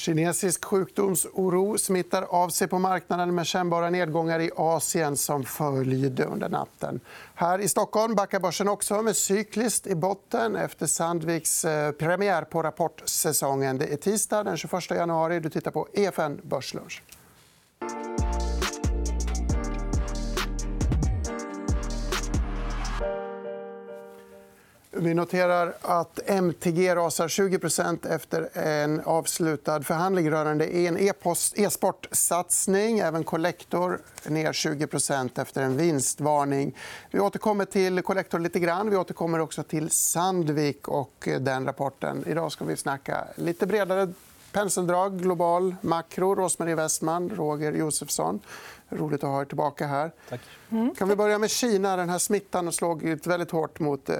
Kinesisk sjukdomsoro smittar av sig på marknaden med kännbara nedgångar i Asien som följd under natten. Här i Stockholm backar börsen också med cykliskt i botten efter Sandviks eh, premiär på rapportsäsongen. Det är tisdag den 21 januari. Du tittar på EFN Börslunch. Vi noterar att MTG rasar 20% efter en avslutad förhandling rörande en e-sportsatsning. Även Collector ner 20% efter en vinstvarning. Vi återkommer till Collector lite grann. Vi återkommer också till Sandvik och den rapporten. Idag ska vi snacka lite bredare penseldrag, global makro. Rosmarie Westman, Roger Josefsson. Roligt att ha er tillbaka här. Tack. Mm. Kan vi börja med Kina? Den här smittan slog väldigt hårt mot eh,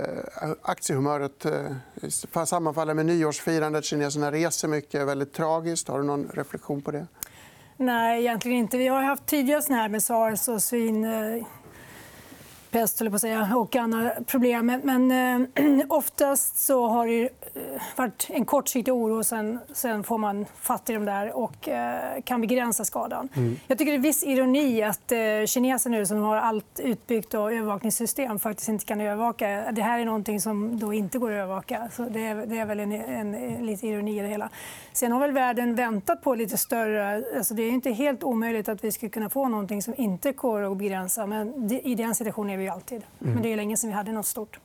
aktiehumöret. Eh, sammanfaller med nyårsfirandet. Kineserna reser mycket. Väldigt tragiskt. Har du någon reflektion på det? Nej, egentligen inte. Vi har haft tidigare såna här med sars och svin pest på att säga, och andra problem. Men eh, oftast så har det eh, varit en kortsiktig oro. Sen, sen får man fatt i dem där och eh, kan begränsa skadan. Mm. Jag tycker det är viss ironi att eh, kineser nu som har allt utbyggt och övervakningssystem faktiskt inte kan övervaka. Det här är någonting som då inte går att övervaka. Så det, är, det är väl en, en, en, lite ironi i det hela. Sen har väl världen väntat på lite större... Alltså det är inte helt omöjligt att vi skulle kunna få någonting som inte går att begränsa. Men i den situationen vi alltid. Men mm. det är länge sedan vi hade något stort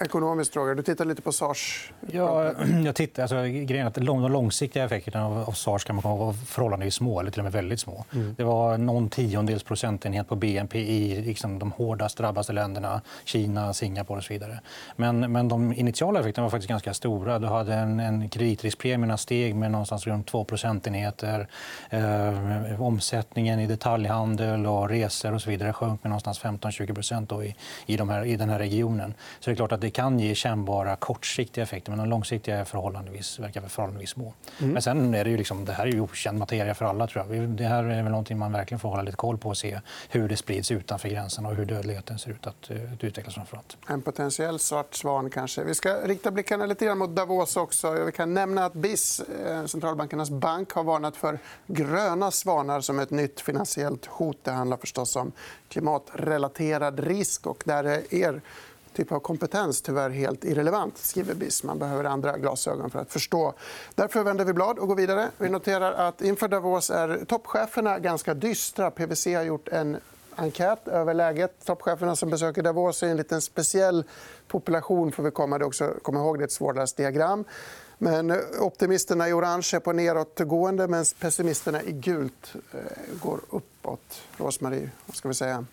ekonomisk fråga. Du tittar lite på sars. Ja, jag tittar, alltså, grejen att de långsiktiga effekterna av sars kan man vara förhållandevis små, eller till och med väldigt små. Mm. Det var någon tiondels procentenhet på BNP i liksom, de hårdast drabbade länderna. Kina, Singapore och så vidare. Men, men de initiala effekterna var faktiskt ganska stora. Du hade en, en kreditriskpremierna steg med någonstans runt 2 procentenheter. Eh, omsättningen i detaljhandel och resor och så vidare sjönk med någonstans 15-20 i, i, de här, i den här regionen. Så det är klart att det kan ge kännbara kortsiktiga effekter men de långsiktiga är förhållandevis, verkar förhållandevis små. Mm. Men sen är det, ju liksom, det här är ju okänd materia för alla. Tror jag. Det här är väl någonting man verkligen får hålla lite koll på och se hur det sprids utanför gränserna och hur dödligheten ser ut att, eh, att utvecklas. Framförallt. En potentiell svart svan. Kanske. Vi ska rikta blickarna lite grann mot Davos. också. Vi kan nämna att BIS, eh, centralbankernas bank har varnat för gröna svanar som ett nytt finansiellt hot. Det handlar förstås om klimatrelaterad risk. Och där är er typ av kompetens tyvärr helt irrelevant, skriver BIS. Man behöver andra glasögon för att förstå. Därför vänder vi blad och går vidare. Vi noterar att inför Davos är toppcheferna ganska dystra. PWC har gjort en enkät över läget. Toppcheferna som besöker Davos är en liten speciell population. Får vi komma, det också, kom ihåg det är ett svårläst diagram. Men optimisterna i orange är på nedåtgående medan pessimisterna i gult eh, går uppåt. Rosmarie, vad ska vi säga?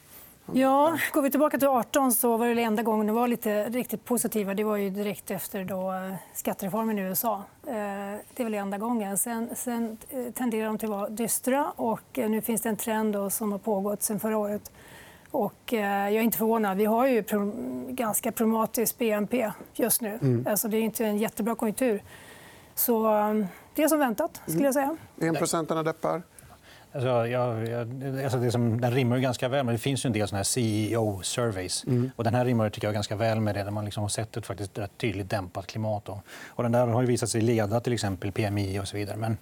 Ja, går vi tillbaka till 18 så var det enda gången de var lite riktigt positiva. Det var ju direkt efter då eh, skattereformen i USA. Eh, det är väl enda gången. Sen, sen eh, tenderar de till att vara dystra. Och nu finns det en trend som har pågått sen förra året. Och jag är inte förvånad. Vi har ju ganska problematisk BNP just nu. Mm. Alltså, det är inte en jättebra konjunktur. Så det är som väntat. skulle jag säga. 1 procentarna deppar. Alltså, jag, jag, alltså det som, den rimmar ju ganska väl. Men det finns ju en del såna här CEO-surveys. Mm. Och den här rimmar tycker jag, ganska väl med det. Där man liksom har sett ett faktiskt rätt tydligt dämpat klimat. Och, och den där har ju visat sig leda till exempel PMI och så vidare. Men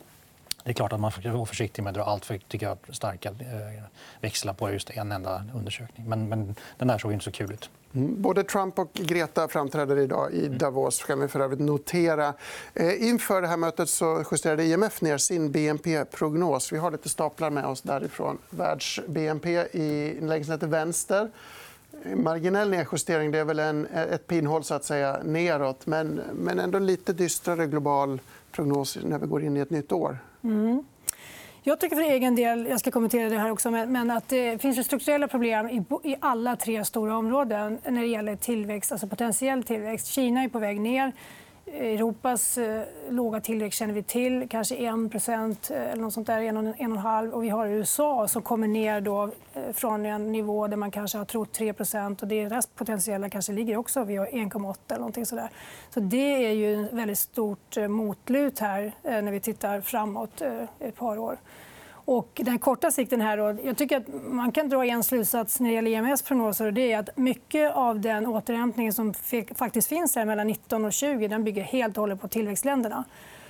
det är klart att man får vara försiktig med att dra allt för tycker jag, starka eh, växlar på just en enda undersökning. Men, men den där såg inte så kul ut. Mm. Både Trump och Greta framträder idag i mm. Davos. kan vi för övrigt notera. Eh, inför det här mötet så justerade IMF ner sin BNP-prognos. Vi har lite staplar med oss därifrån. Världs-BNP i längst till vänster. Marginell nedjustering det är väl en, ett pinhål så att säga, neråt men, men ändå lite dystrare global prognos när vi går in i ett nytt år. Mm. Jag tycker för egen del, jag ska kommentera det här också, men att det finns strukturella problem i alla tre stora områden när det gäller tillväxt, alltså potentiell tillväxt. Kina är på väg ner. Europas eh, låga tillväxt känner vi till, kanske 1 eh, eller något sånt där, 1,5 och Vi har USA som kommer ner då, eh, från en nivå där man kanske har trott 3% och Deras potentiella kanske ligger också vid 1,8 eller någonting sådär. Så Det är ju ett väldigt stort eh, motlut här eh, när vi tittar framåt eh, ett par år. Och den korta sikten här då, jag tycker att man kan dra en slutsats när det gäller IMFs prognoser. Det är att mycket av den återhämtning som faktiskt finns här mellan 19 och 20 den bygger helt och hållet på tillväxtländerna.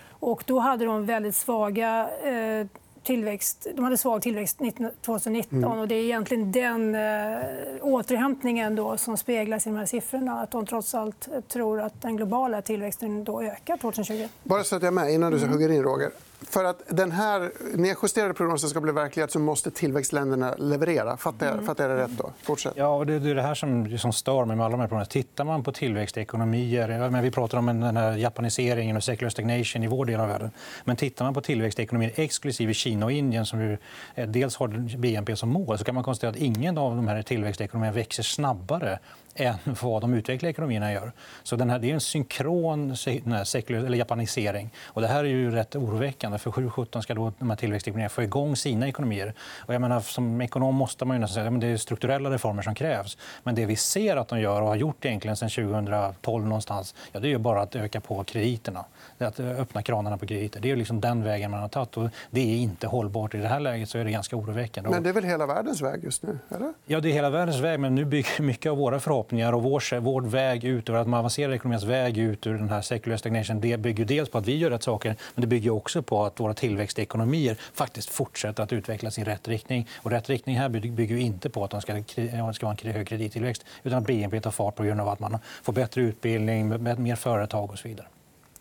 Och då hade de väldigt svaga eh, tillväxt, de hade svag tillväxt 2019. Mm. Och det är egentligen den eh, återhämtningen då som speglas i de här siffrorna. Att de trots allt tror att den globala tillväxten då ökar 2020. Bara så att jag är med innan du mm. hugger in, Roger. För att den här nedjusterade prognosen ska bli verklighet så måste tillväxtländerna leverera. Fattar jag, mm. fattar jag det rätt? Då? Fortsätt. Ja, och det är det här som, som stör mig med alla de här prognoserna. Tittar man på tillväxtekonomier... Men vi pratar om den här japaniseringen och secular stagnation i vår del av världen. Men tittar man på tillväxtekonomier exklusive Kina och Indien som ju eh, dels har BNP som mål så kan man konstatera att ingen av de här tillväxtekonomierna växer snabbare än vad de utvecklade ekonomierna gör. Så den här, det är en synkron eller japanisering. Och det här är ju rätt oroväckande. För 7-17 ska då de här tillväxtekonomierna få igång sina ekonomier. Och jag menar, som ekonom måste man ju säga att det är strukturella reformer som krävs. Men det vi ser att de gör och har gjort egentligen sedan 2012 någonstans, ja, det är ju bara att öka på krediterna. Att öppna kranarna på krediter. Det är liksom den vägen man har tagit. Och det är inte hållbart. I det här läget så är det ganska oroväckande. Men det är väl hela världens väg just nu? Eller? Ja, det är hela världens väg. Men nu bygger mycket av våra förhoppningar förhoppningar och vår, vår väg ut ur att man avancerar ekonomins väg ut ur den här secular stagnation det bygger dels på att vi gör rätt saker men det bygger också på att våra tillväxtekonomier faktiskt fortsätter att utvecklas i rätt riktning. Och rätt riktning här bygger inte på att de ska, ska ha en hög kredittillväxt utan att BNP tar fart på grund av att man får bättre utbildning, mer företag och så vidare.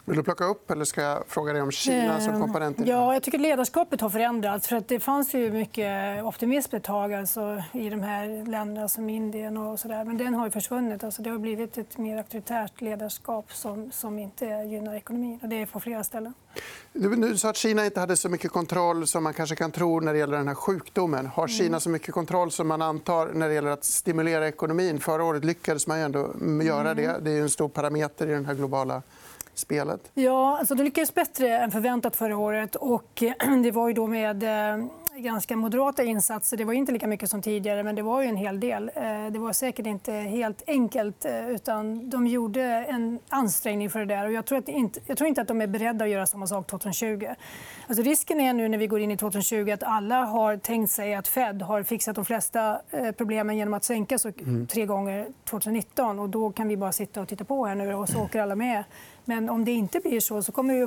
Vill du plocka upp eller ska jag fråga dig om Kina som ehm, komponent? Ja, jag tycker ledarskapet har förändrats. För att det fanns ju mycket optimism ett tag alltså, i de här länderna som Indien. och så där. Men den har ju försvunnit. Alltså, det har blivit ett mer auktoritärt ledarskap som, som inte gynnar ekonomin. Och det är på flera ställen. Du sa att Kina inte hade så mycket kontroll som man kanske kan tro när det gäller den här sjukdomen. Har Kina mm. så mycket kontroll som man antar när det gäller att stimulera ekonomin? Förra året lyckades man ändå göra mm. det. Det är en stor parameter i den här globala spelet? Ja, alltså det lyckades bättre än förväntat förra året. Och det var ju då med eh, ganska moderata insatser. Det var inte lika mycket som tidigare, men det var ju en hel del. Eh, det var säkert inte helt enkelt. Eh, utan de gjorde en ansträngning för det där. Och jag, tror att inte, jag tror inte att de är beredda att göra samma sak 2020. Alltså risken är nu när vi går in i 2020 att alla har tänkt sig att Fed har fixat de flesta problemen genom att sänka så mm. tre gånger 2019. Och då kan vi bara sitta och titta på här nu och så åker alla med. Men om det inte blir så så kommer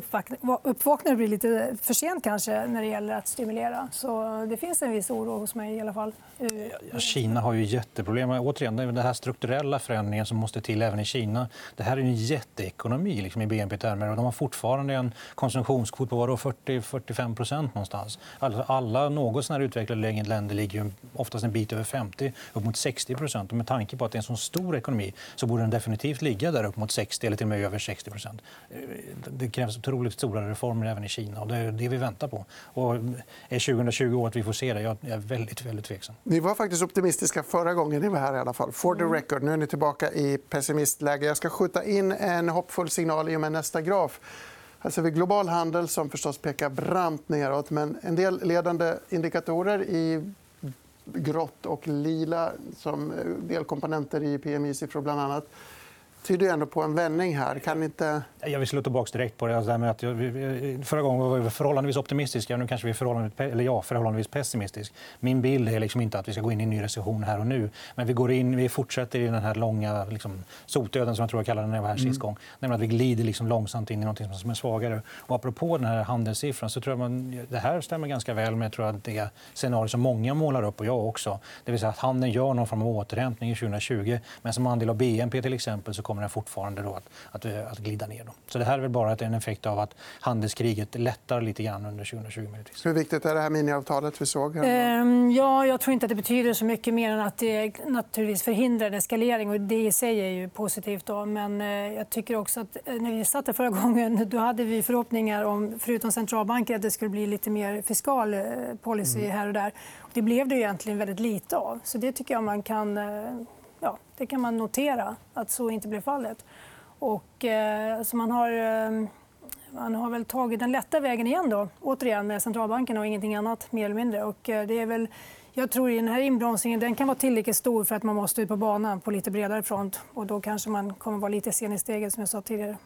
uppvaknandet bli lite för sent kanske när det gäller att stimulera. Så det finns en viss oro hos mig i alla fall. Eh, ja, Kina har ju jätteproblem. Återigen, den här strukturella förändringen som måste till även i Kina. Det här är en jätteekonomi liksom, i BNP-termer. De har fortfarande en konsumtionskvot på 40-45% någonstans. Alltså, alla något sån utvecklade länder ligger ju oftast en bit över 50, upp mot 60 Och med tanke på att det är en så stor ekonomi så borde den definitivt ligga där upp mot 60 eller till och med över 60 det krävs otroligt stora reformer även i Kina. och Det är det vi väntar på. Och är 2020 året vi får se det? Jag är väldigt, väldigt tveksam. Ni var faktiskt optimistiska förra gången ni var här. i alla fall. For the mm. record. Nu är ni tillbaka i pessimistläge. Jag ska skjuta in en hoppfull signal i och med nästa graf. Här ser vi global handel som förstås pekar brant neråt. Men en del ledande indikatorer i grått och lila som delkomponenter i PMI-siffror bland annat tyder ändå på en vändning här. Kan inte... Jag vill slå tillbaka direkt på det. Alltså med att jag, förra gången var vi förhållandevis optimistiska. Nu kanske vi är förhållandevis, eller jag, förhållandevis pessimistisk. Min bild är liksom inte att vi ska gå in i en ny recession här och nu. Men vi, går in, vi fortsätter i den här långa liksom, sotöden som jag tror jag kallade den när jag var här mm. sist gång. Nämligen att vi glider liksom långsamt in i något som är svagare. Och apropå den här handelssiffran så tror jag man, det här stämmer ganska väl med tror jag, det scenario som många målar upp och jag också. Det vill säga att handeln gör någon form av återhämtning 2020. Men som andel av BNP till exempel så kommer kommer den fortfarande då att, att, att glida ner. Då. Så det här är väl bara en effekt av att handelskriget lättar lite grann under 2020. Möjligtvis. Hur viktigt är det här miniavtalet vi såg? Ehm, ja, jag tror inte att det betyder så mycket mer än att det naturligtvis förhindrar en eskalering. Och det i sig är ju positivt. Då. Men eh, jag tycker också att eh, när vi satt där förra gången då hade vi förhoppningar om, förutom centralbanker, att det skulle bli lite mer fiskal eh, policy mm. här och där. Det blev det egentligen väldigt lite av. Så det tycker jag man kan ja, det kan man notera att så inte blev fallet. Och, eh, så man, har, eh, man har väl tagit den lätta vägen igen då, återigen med centralbanken och ingenting annat. mer eller mindre. Och, eh, det är väl, jag tror att den här inbromsningen den kan vara tillräckligt stor för att man måste ut på banan på lite bredare front. Och då kanske man kommer vara lite sen i steget, som jag sa tidigare.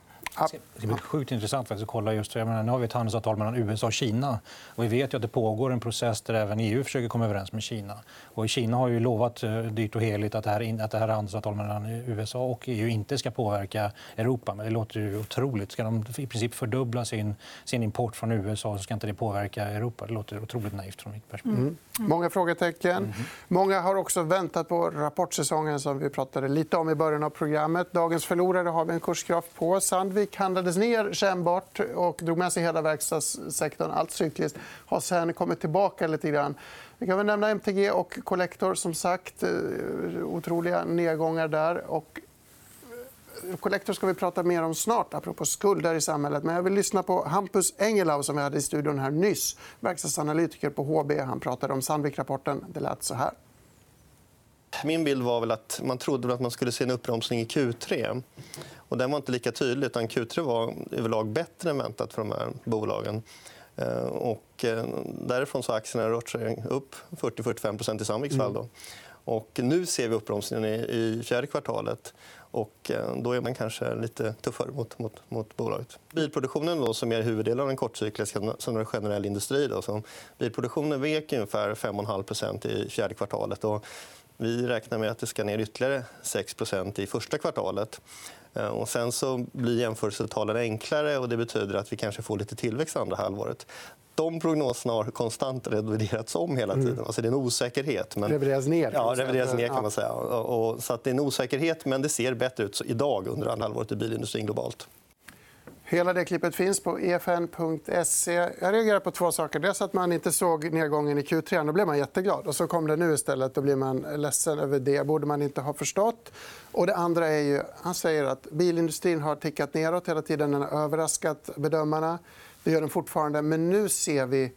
Det blir sjukt intressant att kolla just jag menar, Nu har vi ett handelsavtal mellan USA och Kina. Och vi vet ju att det pågår en process där även EU försöker komma överens med Kina. Och Kina har ju lovat eh, dyrt och heligt att det här, att det här handelsavtalet mellan USA och EU inte ska påverka Europa. Men det låter ju otroligt. Ska de i princip fördubbla sin, sin import från USA så ska inte det påverka Europa. Det låter otroligt naivt från mitt perspektiv. Mm. Många frågetecken. Mm. Många har också väntat på rapportsäsongen som vi pratade lite om i början av programmet. Dagens förlorare har vi en kursgraf på. Sandvik handlades ner kännbart och drog med sig hela verkstadssektorn, allt cykliskt. Har sen kommit tillbaka lite grann. Vi kan väl nämna MTG och Collector. Som sagt, eh, otroliga nedgångar där. Och eh, Collector ska vi prata mer om snart, apropå skulder i samhället. Men jag vill lyssna på Hampus Engelau som vi hade i studion här nyss. Verkstadsanalytiker på HB. Han pratade om Sandvik-rapporten. Det lät så här. Min bild var väl att man trodde att man skulle se en uppbromsning i Q3. Och den var inte lika tydlig. Utan Q3 var överlag bättre än väntat för de här bolagen. Eh, och eh, därifrån har aktierna rört sig upp 40-45% i Sandviks fall. Mm. Och nu ser vi uppbromsningen i fjärde kvartalet. Och eh, då är man kanske lite tuffare mot, mot, mot bolaget. Bilproduktionen, då, som är huvuddelen av den kortcykliska som är generell industri, då, så bilproduktionen vek ungefär 5,5% i fjärde kvartalet. Och vi räknar med att det ska ner ytterligare 6% i första kvartalet. Eh, och sen så blir jämförelsetalen enklare och det betyder att vi kanske får lite tillväxt andra halvåret. De prognoserna har konstant reviderats om hela tiden. Mm. Alltså det är en osäkerhet. Men... Revideras ner? Ja, revideras ner kan man säga. Och, så att det är en osäkerhet, men det ser bättre ut idag under andra halvåret i bilindustrin globalt. Hela det klippet finns på efn.se. Jag reagerar på två saker. Dels att man inte såg nedgången i Q3. Då blev man jätteglad. Och så kom det nu istället. Då blir man ledsen över det. borde man inte ha förstått. Och det andra är ju, han säger att bilindustrin har tickat neråt hela tiden. Den har överraskat bedömarna. Det gör den fortfarande. Men nu ser vi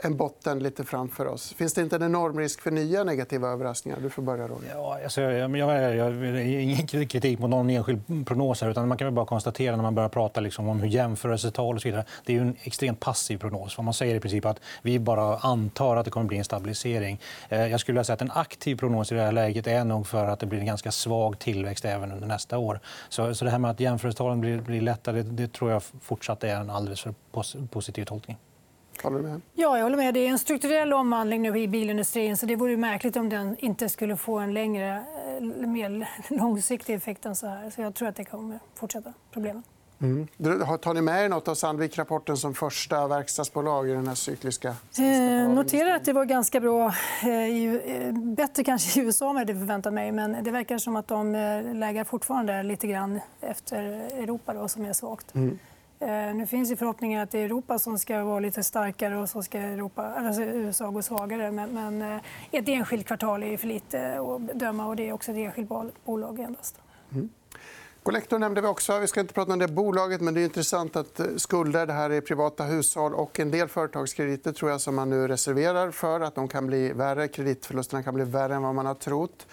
en botten lite framför oss. Finns det inte en enorm risk för nya negativa överraskningar? Du får börja, Roger. Ja, alltså, jag, jag, jag, ingen kritik mot någon enskild prognos. Här, utan man kan väl bara konstatera när man börjar prata liksom, om hur jämförelsetal och så vidare. Det är en extremt passiv prognos. Man säger i princip att vi bara antar att det kommer bli en stabilisering. Eh, jag skulle säga att en aktiv prognos i det här läget är nog för att det blir en ganska svag tillväxt även under nästa år. Så, så det här med att jämförelsetalen blir, blir lättare det, det tror jag fortsatt är en alldeles för positiv tolkning. Håller du med? Ja, jag håller med. Det är en strukturell omvandling nu i bilindustrin. Så det vore märkligt om den inte skulle få en längre, eh, mer långsiktig effekt än så här. Så jag tror att det kommer fortsätta problemen. Mm. Tar ni med er något av Sandvik-rapporten som första verkstadsbolag i den här cykliska... Eh, noterar att det var ganska bra. Eh, bättre kanske i USA än jag hade förväntat mig. Men det verkar som att de lägger fortfarande lite grann efter Europa, då, som är svagt. Mm. Eh, nu finns ju förhoppningen att det är Europa som ska vara lite starkare och så ska Europa, alltså USA gå svagare. Men, men eh, ett enskilt kvartal är för lite att döma och det är också ett enskilt bolag endast. Mm. Collector nämnde vi också. Vi ska inte prata om det bolaget, men det är intressant att eh, skulder det här är privata hushåll och en del företagskrediter tror jag som man nu reserverar för att de kan bli värre. Kreditförlusterna kan bli värre än vad man har trott.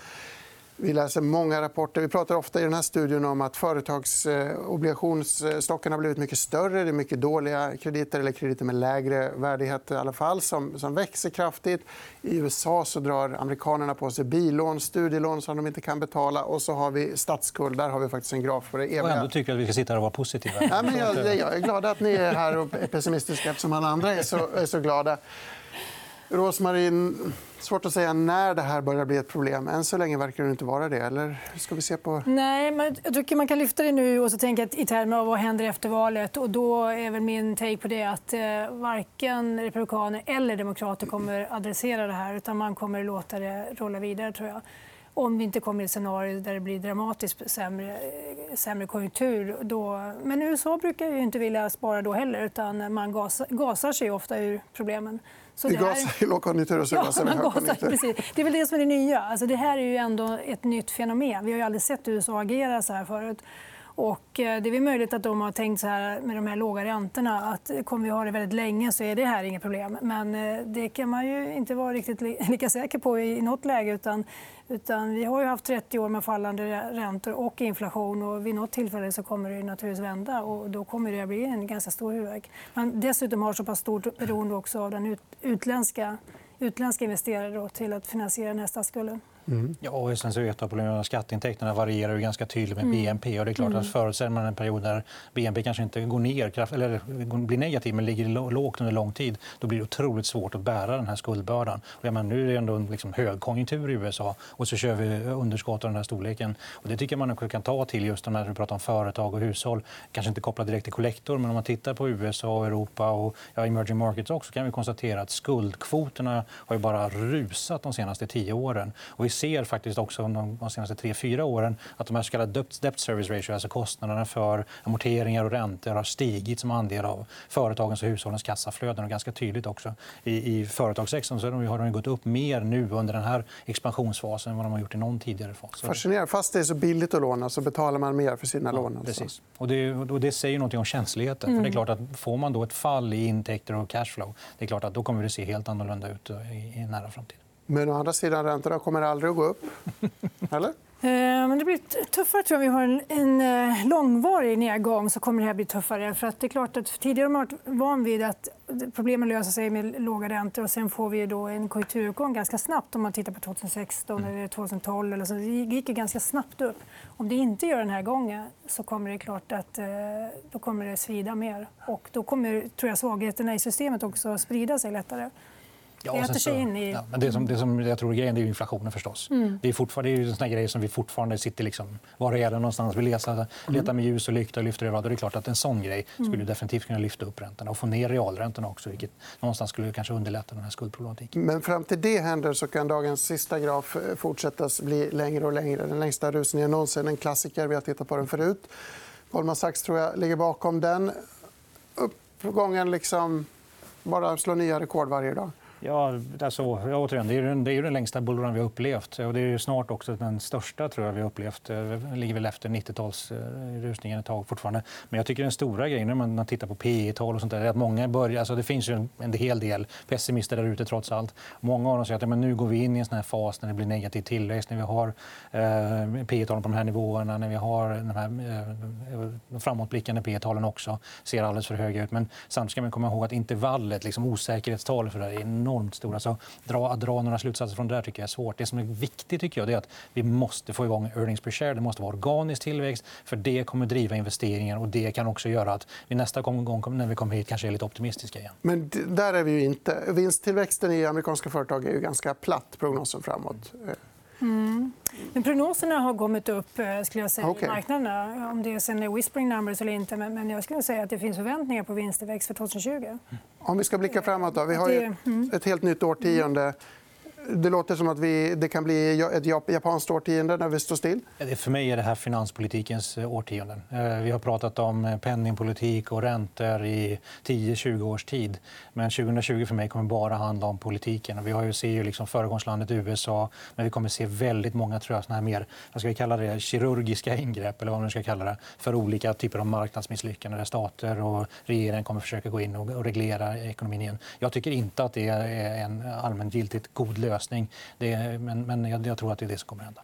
Vi läser många rapporter. Vi pratar ofta i den här studion om att företagsobligationsstocken har blivit mycket större. Det är mycket dåliga krediter eller krediter med lägre värdighet i alla fall som, som växer kraftigt. I USA så drar amerikanerna på sig billån, studielån som de inte kan betala. Och så har vi statsskuld. Där har vi faktiskt en graf på det eviga. Och ändå tycker att vi ska sitta här och vara positiva. Ja, men jag, jag är glad att ni är här och är pessimistiska eftersom alla andra är så, är så glada. Rosmarin, svårt att säga när det här börjar bli ett problem. Än så länge verkar det inte vara det. Eller ska vi se på... Nej, men jag tycker man kan lyfta det nu och så tänka i termer av vad händer efter valet. Och då är väl min take på det att eh, varken republikaner eller demokrater kommer att adressera det här. utan Man kommer att låta det rulla vidare. tror jag om vi inte kommer i ett scenario där det blir dramatiskt sämre, sämre konjunktur. Då... Men USA brukar ju inte vilja spara då heller. utan Man gasar, gasar sig ofta ur problemen. Så vi gasar i lågkonjunktur och så gasar vi i högkonjunktur. Det är väl det som är det nya. Alltså, det här är ju ändå ett nytt fenomen. Vi har ju aldrig sett USA agera så här förut. Och eh, det är möjligt att de har tänkt så här med de här låga räntorna att kommer vi ha det väldigt länge så är det här inget problem. Men eh, det kan man ju inte vara riktigt lika säker på i nåt läge. Utan, utan vi har ju haft 30 år med fallande räntor och inflation. och Vid nåt tillfälle så kommer det naturligtvis vända. och Då kommer det att bli en ganska stor huvudvärk. Man dessutom har så pass stort beroende också av den utländska, utländska investerare till att finansiera den här statsskulden. Mm. Ja, och sen så är ett av problemen att skatteintäkterna varierar ju ganska tydligt med mm. BNP. Och det är klart att mm. förutser man en period där BNP kanske inte går ner eller blir negativ men ligger lågt under lång tid då blir det otroligt svårt att bära den här skuldbördan. Och menar, nu är det ändå liksom högkonjunktur i USA och så kör vi underskott av den här storleken. Och det tycker man kan ta till just när vi pratar om företag och hushåll. Kanske inte kopplat direkt till kollektor men om man tittar på USA, och Europa och ja, emerging markets också kan vi konstatera att skuldkvoterna har bara rusat de senaste tio åren. Och ser faktiskt också de senaste tre, fyra åren att de här så kallade debt service ratio, alltså kostnaderna för amorteringar och räntor har stigit som andel av företagens och hushållens kassaflöden. Och ganska tydligt också i, i företagssektorn så har de gått upp mer nu under den här expansionsfasen än vad de har gjort i någon tidigare fas. Fascinerande. Fast det är så billigt att låna så betalar man mer för sina ja, lån. Alltså. Precis. Och det, och det säger något om känsligheten. Mm. För det är klart att får man då ett fall i intäkter och cashflow det är klart att då kommer det se helt annorlunda ut i, i nära framtid. Men å andra sidan, räntorna kommer aldrig att gå upp. Eller? Eh, men det blir tuffare tror jag. Om vi har en, en eh, långvarig nedgång så kommer det här bli tuffare. För att det är klart att tidigare har man varit van vid att problemen löser sig med låga räntor och sen får vi då en konjunkturuppgång ganska snabbt om man tittar på 2016 mm. eller 2012. Eller så. Det gick ganska snabbt upp. Om det inte gör den här gången så kommer det klart att eh, då kommer det svida mer. Och då kommer tror jag, svagheterna i systemet också sprida sig lättare. Ja, det äter sig in i... Ja, men det, som, det som jag tror är grejen är inflationen. förstås. Mm. Det är, fortfarande, det är en sån grej som vi fortfarande sitter... Liksom, var är den någonstans? Vi letar, letar med ljus och lykta och lyfter över. Det är klart att en sån grej skulle mm. definitivt kunna lyfta upp räntorna och få ner realräntorna också. Vilket någonstans skulle kanske underlätta den här skuldproblematiken. Men fram till det händer så kan dagens sista graf eh, fortsätta bli längre och längre. Den längsta rusningen någonsin. En klassiker. Vi har tittat på den förut. Goldman Sachs tror jag ligger bakom den. Uppgången liksom bara slår nya rekord varje dag. Ja, alltså, återigen, det är, den, det är den längsta bullrun vi har upplevt. Och det är snart också den största tror jag vi har upplevt. Det ligger väl efter 90-talsrusningen eh, ett tag fortfarande. Men jag tycker den stora grejen när man tittar på P tal och sånt där, är att många börjar... Alltså det finns ju en, hel del pessimister där ute trots allt. Många av dem säger att men nu går vi in i en sån här fas när det blir negativ tillväxt, när vi har eh, P talen på de här nivåerna, när vi har de här eh, framåtblickande P talen också ser alldeles för höga ut. Men samtidigt ska man komma ihåg att intervallet, liksom osäkerhetstalet för det här är enormt enormt stora. Så dra, att dra några slutsatser från det där tycker jag är svårt. Det som är viktigt tycker jag är att vi måste få igång earnings per share. Det måste vara organisk tillväxt. för Det kommer driva investeringar. och Det kan också göra att vi nästa gång när vi kommer hit kanske är lite optimistiska igen. Men där är vi ju inte. Vinsttillväxten i amerikanska företag är ju ganska platt, prognosen framåt. Eh, Mm. Men prognoserna har kommit upp eh, skulle jag säga, okay. i marknaderna. Om det sen är whispering numbers eller inte. Men jag skulle säga att det finns förväntningar på vinsttillväxt för 2020. Om vi ska blicka framåt. Då. Vi har mm. ett helt nytt årtionde. Det låter som att vi, det kan bli ett japanskt årtionde när vi står still. För mig är det här finanspolitikens årtionde. årtionden. Eh, vi har pratat om eh, penningpolitik och räntor i 10-20 års tid. Men 2020 för mig kommer bara handla om politiken. Vi har ju, ser ju liksom föregångslandet USA, men vi kommer se väldigt många tror jag, såna här mer vad ska vi kalla det, kirurgiska ingrepp eller vad man ska kalla det, för olika typer av marknadsmisslyckanden där stater och regeringen kommer försöka gå in och reglera ekonomin igen. Jag tycker inte att det är en allmängiltigt god lösning lösning. Det, men men jag, jag tror att det är det som kommer att hända.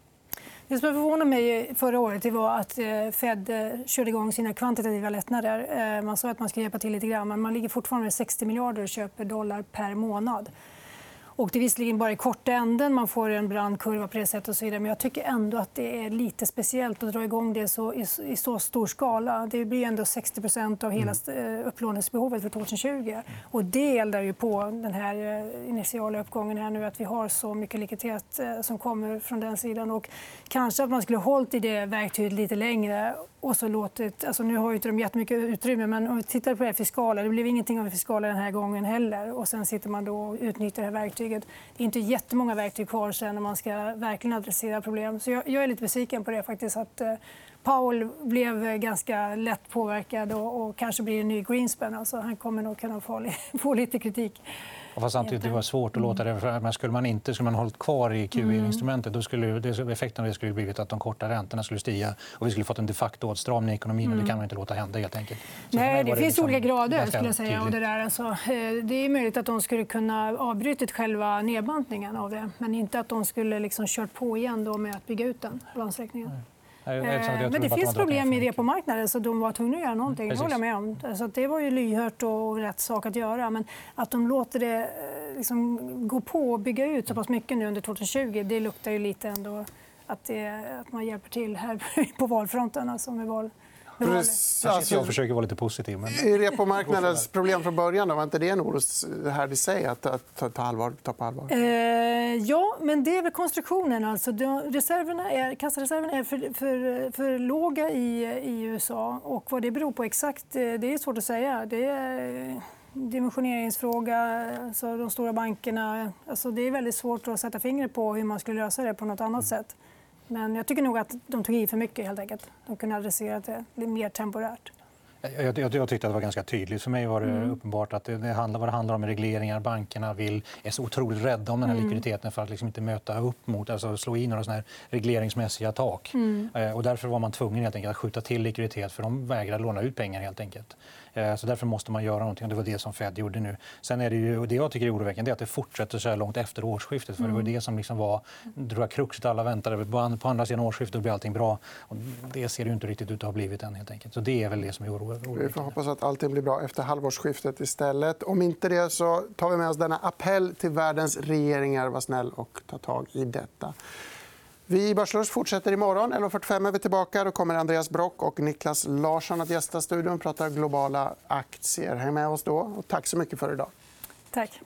Det som förvånade mig förra året var att eh, Fed eh, körde igång sina kvantitativa lättnader. Eh, man sa att man skulle hjälpa till lite grann, men man ligger fortfarande med 60 miljarder och köper dollar per månad. Och det är visserligen bara i korta änden man får en brant kurva på det sättet och så vidare. Men jag tycker ändå att det är lite speciellt att dra igång det så, i, i så stor skala. Det blir ändå 60% av hela mm. Eh, upplåningsbehovet för 2020. Och det eldar ju på den här eh, initiala uppgången här nu att vi har så mycket likviditet eh, som kommer från den sidan. Och kanske att man skulle ha hållit i det verktyget lite längre och så låtit, alltså nu har inte de jättemycket utrymme, men om vi tittar på det fiskala, det blev ingenting av det fiskala den här gången heller. Och sen sitter man då och utnyttjar det här verktyget. Det är inte jättemånga verktyg kvar sen när man ska verkligen adressera problem. Så jag, jag är lite besviken på det faktiskt. Att, eh, Powell blev ganska lätt påverkad och, och kanske blir en ny Greenspan. Alltså, han kommer nog kunna få, få lite kritik. Fast samtidigt det var svårt att låta det. Men skulle man inte skulle man hållit kvar i QE-instrumentet då skulle det, effekten av det skulle blivit att de korta räntorna skulle stiga och vi skulle fått en de facto åtstramning i ekonomin. Mm. Och det kan man inte låta hända. helt enkelt. Nej, det, det finns liksom olika grader. skulle jag säga. Och det, där, alltså, eh, det är möjligt att de skulle kunna avbrutit själva nedbantningen av det men inte att de skulle liksom kört på igen då med att bygga ut den balansräkningen. Mm. Men det finns problem i repomarknaden så de var tvungna att göra någonting. Det håller jag med om. Så det var ju lyhört och rätt sak att göra. Men att de låter det liksom gå på och bygga ut så pass mycket nu under 2020 det luktar ju lite ändå att, det, att man hjälper till här på valfronten. Alltså med val. Precis. Alltså, jag försöker vara lite positiv. Men... Är repomarknadens problem från början? Då? Var inte det en oroshärd i sig att, att ta, ta, allvar, ta på allvar? Eh, ja, men det är väl konstruktionen. Alltså, reserverna är, kassareserverna är för, för, för låga i, i USA. Och vad det beror på exakt eh, det är svårt att säga. Det är dimensioneringsfråga, alltså de stora bankerna. Alltså det är väldigt svårt att sätta fingret på hur man skulle lösa det på nåt annat sätt. Men jag tycker nog att de tog i för mycket. helt enkelt. De kunde adressera det mer temporärt. Jag, jag, jag, tyckte att det var ganska tydligt. För mig var det mm. uppenbart att det, det handlar, vad det handlar om regleringar. Bankerna vill, är så otroligt rädda om den här mm. likviditeten för att liksom inte möta upp mot, alltså slå in några såna regleringsmässiga tak. Mm. Eh, och därför var man tvungen helt enkelt, att skjuta till likviditet för de vägrade låna ut pengar. Helt enkelt. Eh, så därför måste man göra någonting. Det var det som Fed gjorde nu. Sen är det, ju, det jag tycker är oroväckande är att det fortsätter så här långt efter årsskiftet. För Det var mm. det som liksom var tror jag, kruxet alla väntade. På andra sidan årsskiftet blir allting bra. Och det ser det inte riktigt ut att ha blivit än. Helt enkelt. Så det är väl det som är oroväckande. Vi får hoppas att allting blir bra efter halvårsskiftet istället. Om inte det så tar vi med oss denna appell till världens regeringar. Var snäll och ta tag i detta. Vi i Börslunch fortsätter imorgon. 11.45 är vi tillbaka. Då kommer Andreas Brock och Niklas Larsson att gästa studion och prata globala aktier. Häng med oss då. Och tack så mycket för idag. Tack.